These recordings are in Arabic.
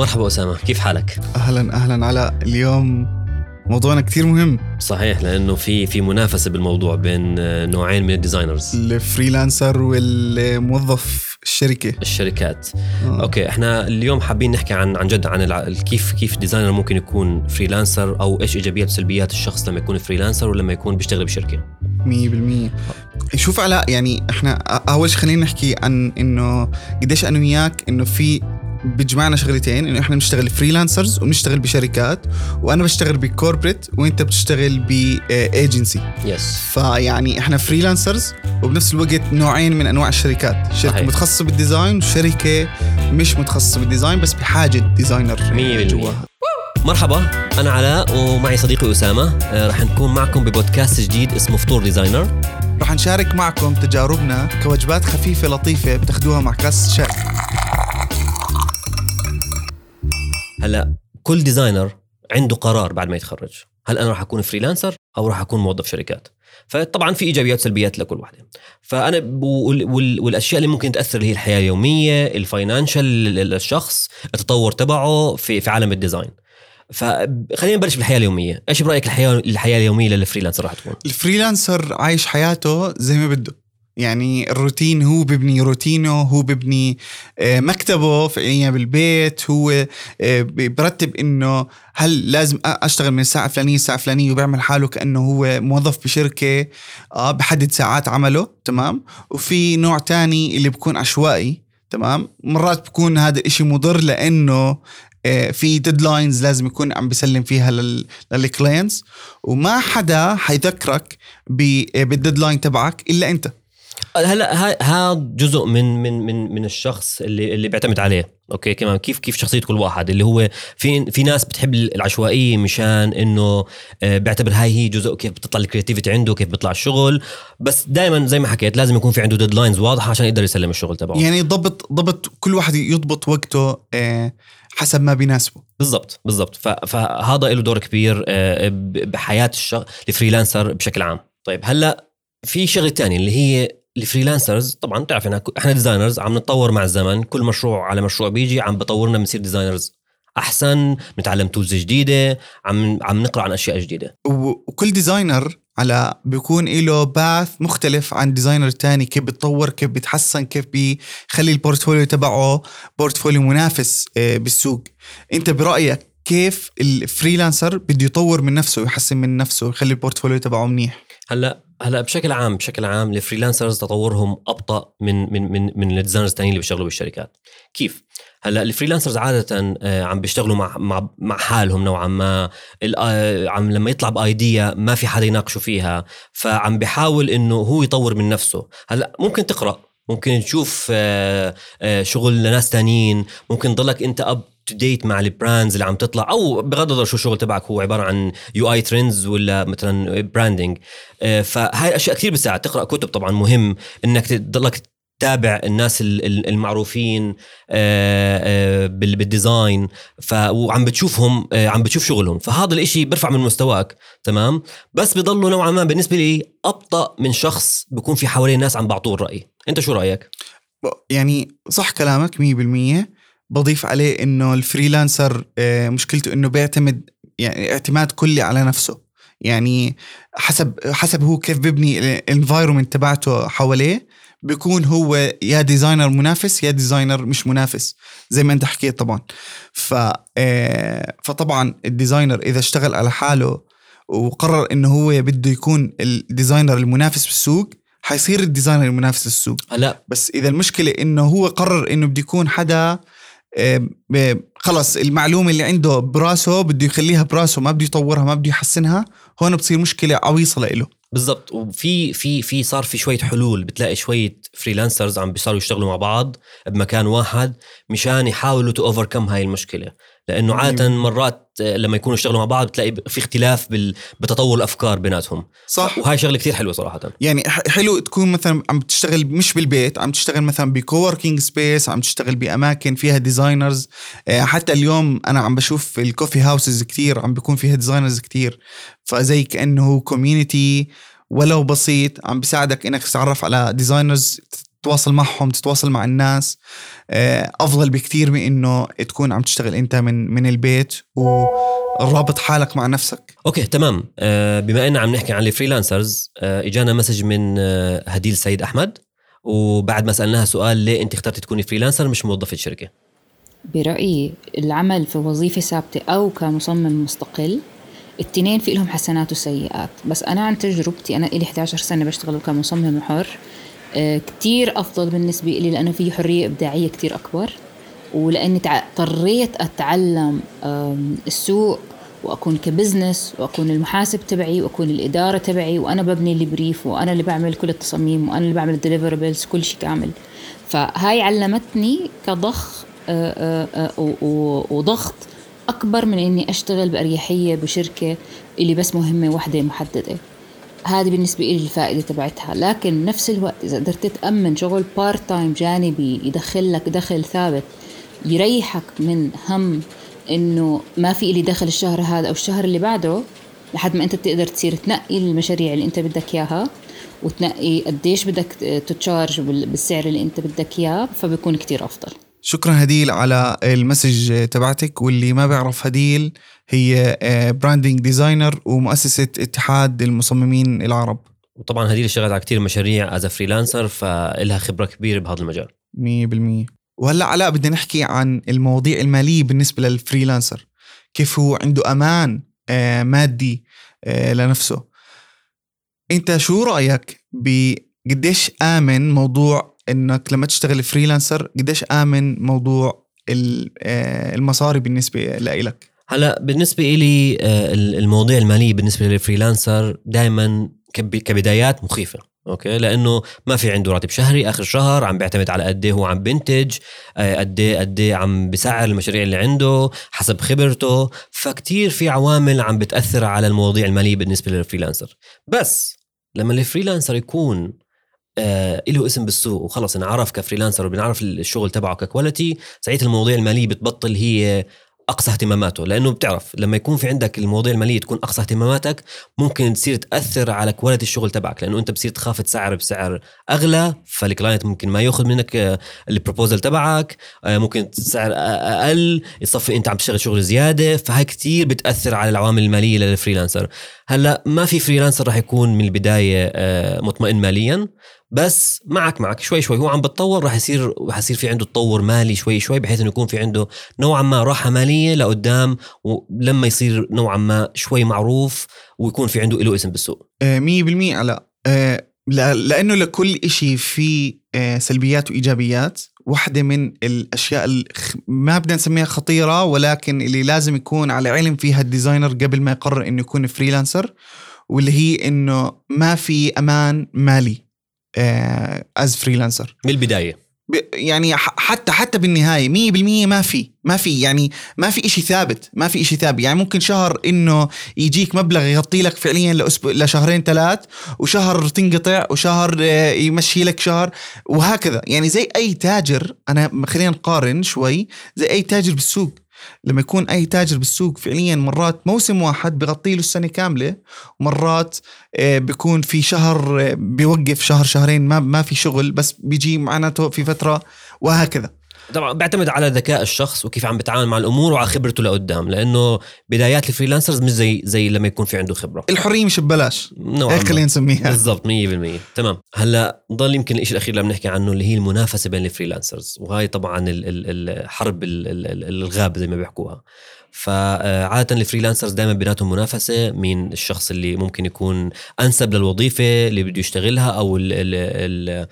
مرحبا أسامة كيف حالك؟ أهلا أهلا علاء اليوم. موضوعنا كتير مهم. صحيح لأنه في في منافسة بالموضوع بين آه، نوعين من ال designers. ال freelancer والموظف الشركة. الشركات. آه. okay إحنا اليوم حابين نحكي عن عن جد عن الع- كيف كيف designer ممكن يكون freelancer أو إيش إيجابيات وسلبيات الشخص لما يكون freelancer ولما يكون بيشتغل بشركة. مية بالمية. شوف علاء يعني إحنا أول شيء خلينا نحكي عن إنه قديش أنا وياك إنه في بيجمعنا شغلتين إنه إحنا بنشتغل freelancers وبنشتغل بشركات وأنا بشتغل ب corporate وأنت بتشتغل ب agency yes فيعني إحنا freelancers وبنفس الوقت نوعين من أنواع الشركات. شركة صحيح. متخصصة بال design وشركة مش متخصصة بال design بس بحاجة designer مية بالمية. جواها مرحبا أنا علاء ومعي صديقي أسامة. آه، رح نكون معكم ببودكاست جديد اسمه فطور designer رح نشارك معكم تجاربنا كوجبات خفيفة لطيفة بتاخدوها مع كاس شاي هلا كل designer عنده قرار بعد ما يتخرج. هل أنا راح أكون freelancer أو راح أكون موظف شركات؟ فطبعا في إيجابيات وسلبيات لكل واحدة. فأنا والأشياء اللي ممكن تأثر اللي هي الحياة اليومية ال financial للشخص التطور تبعه في في عالم ال design فخلينا نبلش بالحياة اليومية. إيش برأيك الحياة الحياة اليومية لل freelancer راح تكون؟ ال freelancer عايش حياته زي ما بده. يعني الروتين هو ببني روتينه هو ببني آه، مكتبه فعليا بالبيت هو آه، برتب إنه هل لازم أشتغل من الساعة الفلانية الساعة الفلانية وبيعمل حاله كأنه هو موظف بشركة آه بحدد ساعات عمله تمام؟ وفي نوع تاني اللي بكون عشوائي تمام؟ مرات بكون هذا الاشي مضر لأنه آه، في deadlines لازم يكون عم بيسلم فيها لل- لل clients وما حدا حيذكرك بال deadline تبعك إلا أنت. هلا هذا جزء من من من من الشخص اللي اللي بيعتمد عليه أوكي؟ كمان كيف كيف شخصية كل واحد؟ اللي هو في في ناس بتحب العشوائية مشان إنه آه، بيعتبر هاي هي جزء كيف بتطلع ال creativity عنده كيف بيطلع الشغل. بس دائما زي ما حكيت لازم يكون في عنده deadlines واضحة عشان يقدر يسلم الشغل تبعه. يعني ضبط ضبط كل واحد يضبط وقته آه، حسب ما بيناسبه. بالضبط بالضبط. فهذا له دور كبير آه، بحياة الشغل ال freelancer بشكل عام. طيب هلأ في شغلة تانية اللي هي ال freelancers طبعا تعرف ك- إحنا designers عم نتطور مع الزمن كل مشروع على مشروع بيجي عم بطورنا بنصير designers أحسن بنتعلم tools جديدة عم عم نقرأ عن أشياء جديدة. وكل designer على بيكون له path مختلف عن designer تاني كيف بيتطور كيف بيتحسن كيف بيخلي ال portfolio تبعه portfolio منافس آه، بالسوق. أنت برأيك كيف ال freelancer بده يطور من نفسه ويحسن من نفسه ويخلي ال portfolio تبعه منيح؟ هلا هلا بشكل عام بشكل عام ال freelancers تطورهم أبطأ من من من من ال designers الثانيين اللي بيشتغلوا بالشركات. كيف؟ هلا ال freelancers عادة آه، عم بيشتغلوا مع مع مع حالهم نوعا ما. آه، عم لما يطلع ب idea ما في حدا يناقشه فيها فعم بيحاول إنه هو يطور من نفسه. هلا ممكن تقرأ ممكن تشوف آه، شغل لناس تانيين ممكن تضلك أنت up to date مع ال brands اللي عم تطلع أو بغض النظر شو الشغل تبعك هو عبارة عن UI trends ولا مثلا branding آه، فهاي أشياء كثير بتساعد. تقرأ كتب طبعا مهم إنك تضلك تتابع الناس ال- ال- المعروفين آه، آه، بال- بال design وعم بتشوفهم عم بتشوف شغلهم. فهذا الإشي بيرفع من مستواك تمام؟ بس بضلوا نوعا ما بالنسبة لي أبطأ من شخص بكون في حواليه ناس عم بعطوه الرأي. أنت شو رأيك؟ يعني صح كلامك 100% بضيف عليه إنه ال freelancer آه، مشكلته إنه بيعتمد يعني اعتماد كلي على نفسه. يعني حسب حسب هو كيف بيبني ال environment تبعته حواليه بيكون هو يا designer منافس يا designer مش منافس زي ما أنت حكيت طبعا. ف آه، فطبعا ال designer إذا اشتغل على حاله وقرر إنه هو بده يكون ال designer المنافس بالسوق حيصير ال designer المنافس بالسوق هلا. بس إذا المشكلة إنه هو قرر إنه بده يكون حدا خلص المعلومة اللي عنده براسه بده يخليها براسه ما بده يطورها ما بده يحسنها هون بتصير مشكلة عويصة لإله. بالضبط. وفي في في صار في شوية حلول. بتلاقي شوية freelancers عم بيصاروا يشتغلوا مع بعض بمكان واحد مشان يحاولوا to overcome هاي المشكلة. لأنه عادة مرات آه، لما يكونوا يشتغلوا مع بعض بتلاقي في اختلاف بال- بتطور الأفكار بيناتهم. صح. وهاي شغلة كثير حلوة صراحة. يعني حلو تكون مثلا عم تشتغل مش بالبيت عم تشتغل مثلا ب co-working space عم تشتغل بأماكن فيها designers حتى اليوم أنا عم بشوف ال coffee houses كتير عم بيكون فيها designers كتير. فزي كأنه community ولو بسيط عم بيساعدك إنك تتعرف على designers تتواصل معهم تتواصل مع الناس. آه، أفضل بكثير من إنه تكون عم تشتغل أنت من من البيت ورابط حالك مع نفسك. okay تمام. آه، بما ان عم نحكي عن ال freelancers آه، إجانا message من هديل سيد أحمد وبعد ما سألناها سؤال ليه أنت اخترتي تكوني freelancer مش موظفة شركة. برأيي العمل في وظيفة ثابتة أو كمصمم مستقل التنين في لهم حسنات وسيئات. بس أنا عن تجربتي أنا إلي 11 سنة بشتغل كمصمم حر كتير أفضل بالنسبة لي لأنه في حرية إبداعية كتير أكبر ولأني اضطريت أتعلم السوق وأكون ك business وأكون المحاسب تبعي وأكون الإدارة تبعي وأنا ببني ال brief وأنا اللي بعمل كل التصاميم وأنا اللي بعمل ال deliverables كل شيء كامل. فهاي علمتني كضخ آه، آه، آه، وضغط أكبر من إني أشتغل بأريحية بشركة اللي بس مهمة واحدة محددة. هذه بالنسبة لي الفائدة تبعتها. لكن نفس الوقت إذا قدرت تأمن شغل part time جانبي يدخل لك دخل ثابت يريحك من هم إنه ما في إلي دخل الشهر هذا أو الشهر اللي بعده لحد ما أنت بتقدر تصير تنقي المشاريع اللي أنت بدك إياها وتنقي قديش بدك ت charge بال- بالسعر اللي أنت بدك إياه فبيكون كتير أفضل. شكرا هديل على ال message تبعتك واللي ما بيعرف هديل هي branding designer ومؤسسة اتحاد المصممين العرب. وطبعا هديل اشتغلت على كثير مشاريع as freelancer فإلها خبرة كبيرة بهذا المجال. 100% وهلأ علاء بدنا نحكي عن المواضيع المالية بالنسبة لل freelancer كيف هو عنده أمان آه، مادي آه، لنفسه. أنت شو رأيك بقديش آمن موضوع إنك لما تشتغل freelancer قديش آمن موضوع آه، المصاري بالنسبة لإلك؟ هلا بالنسبة لي آه، المواضيع المالية بالنسبة لل freelancer دائما كبدايات مخيفة okay؟ لأنه ما في عنده راتب شهري آخر الشهر عم بيعتمد على قد إيه هو عم بينتج آه، قد إيه قد إيه عم بسعر المشاريع اللي عنده حسب خبرته. فكتير في عوامل عم بتأثر على المواضيع المالية بالنسبة لل freelancer بس لما ال freelancer يكون آه له اسم بالسوق وخلص انعرف ك freelancer وبنعرف الشغل تبعه ك quality ساعتها المواضيع المالية بتبطل هي أقصى اهتماماته لأنه بتعرف لما يكون في عندك المواضيع المالية تكون أقصى اهتماماتك ممكن تصير تأثر على quality الشغل تبعك لأنه أنت بتصير تخاف تسعر بسعر أغلى فال client ممكن ما يأخذ منك آه، ال proposal تبعك آه، ممكن سعر أقل يصفي أنت عم تشتغل شغل زيادة فهي كتير بتأثر على العوامل المالية لل freelancer هلأ ما في freelancer راح يكون من البداية آه، مطمئن ماليا بس معك معك. شوي شوي. هو عم بتطور راح يصير راح يصير في عنده تطور مالي شوي شوي بحيث إنه يكون في عنده نوعا ما راحة مالية لقدام ولما يصير نوعا ما شوي معروف ويكون في عنده له اسم بالسوق. آه، مية بالمية. علاء آه، لا- لأنه لكل إشي في آه، سلبيات وإيجابيات. واحدة من الأشياء ما بدنا نسميها خطيرة ولكن اللي لازم يكون على علم فيها ال designer قبل ما يقرر إنه يكون freelancer واللي هي إنه ما في أمان مالي. as freelancer من البداية. يعني حتى حتى بالنهاية 100% ما في ما في يعني ما في إشي ثابت ما في إشي ثابت. يعني ممكن شهر إنه يجيك مبلغ يغطي لك فعليا لأسبوع لشهرين ثلاث وشهر تنقطع وشهر آه، يمشي لك شهر وهكذا. يعني زي أي تاجر أنا خلينا نقارن شوي زي أي تاجر بالسوق. لما يكون أي تاجر بالسوق فعليا مرات موسم واحد بغطي له السنة كاملة ومرات آه، بيكون في شهر آه، بيوقف شهر شهرين ما ما في شغل بس بيجي معناته في فترة وهكذا. طبعا بيعتمد على ذكاء الشخص وكيف عم بيتعامل مع الأمور وعلى خبرته لقدام لأنه بدايات ال freelancers مش زي زي لما يكون في عنده خبرة. الحرية مش ببلاش. هيك. خلينا نسميها. بالضبط 100% تمام. هلأ ضل يمكن الشيء الأخير اللي بنحكي عنه اللي هي المنافسة بين ال freelancers وهي طبعا ال- ال- الحرب ال- ال- ال- الغاب زي ما بيحكوها. فعادة ال freelancers دائما بيناتهم منافسة مين الشخص اللي ممكن يكون أنسب للوظيفة اللي بده يشتغلها أو ال ال ال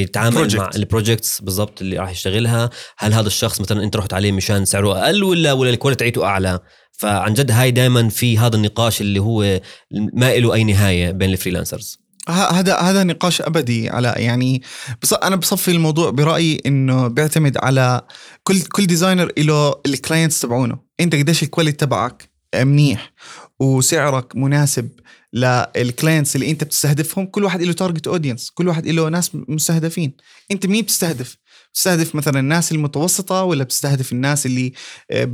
يتعامل Project. مع ال projects بالضبط اللي راح يشتغلها. هل هذا الشخص مثلا أنت رحت عليه مشان سعره أقل ولا ولا ال quality تاعته أعلى؟ فعن جد هاي دائما في هذا النقاش اللي هو ما له أي نهاية بين ال freelancers. هذا هذا نقاش أبدي على يعني بص أنا بصفي الموضوع برأيي إنه بيعتمد على كل كل designer له ال clients تبعونه. انت قديش ال quality تبعك منيح وسعرك مناسب لل clients اللي انت بتستهدفهم؟ كل واحد له target audience كل واحد له ناس مستهدفين. انت مين بتستهدف؟ بتستهدف مثلا الناس المتوسطة ولا بتستهدف الناس اللي آه،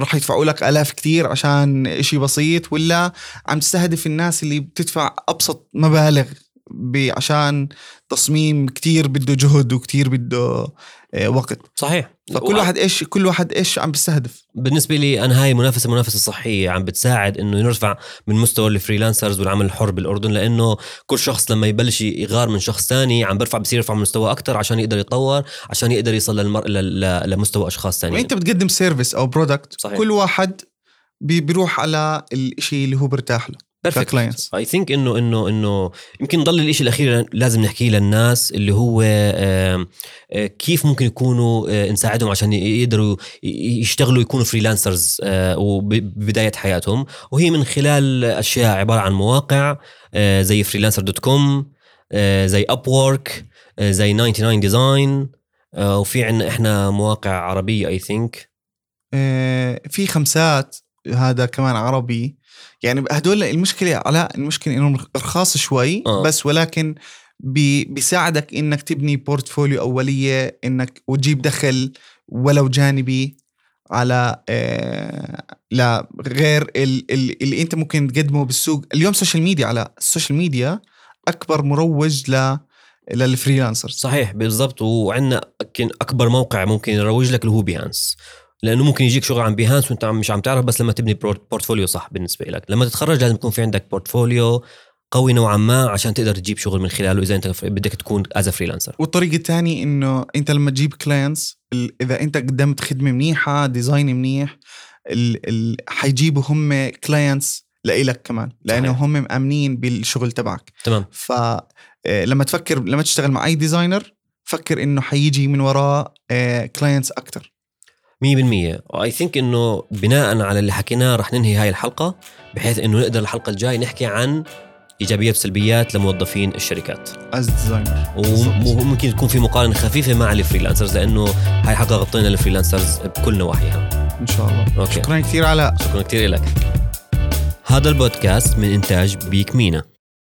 راح يدفعوا لك آلاف كتير عشان إشي بسيط؟ ولا عم تستهدف الناس اللي بتدفع أبسط مبالغ عشان تصميم كتير بده جهد وكتير بده وقت. صحيح. فكل واحد إيش كل واحد إيش عم بيستهدف. بالنسبة لي أنا هاي المنافسة المنافسه الصحيه عم بتساعد إنه نرفع من مستوى ال freelancers والعمل الحر بالأردن لأنه كل شخص لما يبلش يغار من شخص تاني عم برفع بصير يرفع من مستوى أكثر عشان يقدر يتطور عشان يقدر يصل للمر... ل... ل... لمستوى أشخاص ثانيين وإنت بتقدم service أو product صحيح. كل واحد بي- بيروح على الشيء اللي هو برتاح له. ك clients I think انه انه إنه يمكن ضل الشيء الأخير لازم نحكيه للناس اللي هو آه، آه، كيف ممكن يكونوا آه، نساعدهم عشان يقدروا يشتغلوا يكونوا freelancers وبدايه حياتهم. وهي من خلال أشياء عبارة عن مواقع آه، زي Freelancer dot com زي Upwork زي 99 design وفي عندنا إحنا مواقع عربية I think آه، في خمسات هذا كمان عربي. يعني هدول المشكلة علاء المشكلة إنهم رخاص شوي آه. بس ولكن بي بيساعدك إنك تبني portfolio أولية إنك وتجيب دخل ولو جانبي على آه لا غير ال- ال- اللي أنت ممكن تقدمه بالسوق. اليوم social media على ال social media أكبر مروج ل لل freelancers صحيح بالضبط. وعندنا أكبر موقع ممكن يروج لك اللي هو Behance لأنه ممكن يجيك شغل عن Behance وأنت عم- مش عم تعرف بس لما تبني بور- portfolio صح بالنسبة لك لما تتخرج لازم يكون في عندك portfolio قوي نوعا ما عشان تقدر تجيب شغل من خلاله إذا أنت بدك تكون as freelancer والطريقة الثانية إنه أنت لما تجيب clients إذا أنت قدمت خدمة منيحة design منيح ال ال حيجيبوا هم clients لإلك كمان لأنه. هم مأمنين بالشغل تبعك. تمام. فلما تفكر لما تشتغل مع أي designer فكر إنه حيجي من وراه clients أكثر 100% I think إنه بناء على اللي حكيناه رح ننهي هاي الحلقة بحيث إنه نقدر الحلقة الجاي نحكي عن إيجابيات وسلبيات لموظفين الشركات. as designer وممكن تكون في مقارنة خفيفة مع ال freelancers لأنه هاي حلقه غطينا ال freelancers بكل نواحيها. إن شاء الله. okay. شكرا كثير علاء شكرا كثير لك. هذا البودكاست من إنتاج بيك مينا.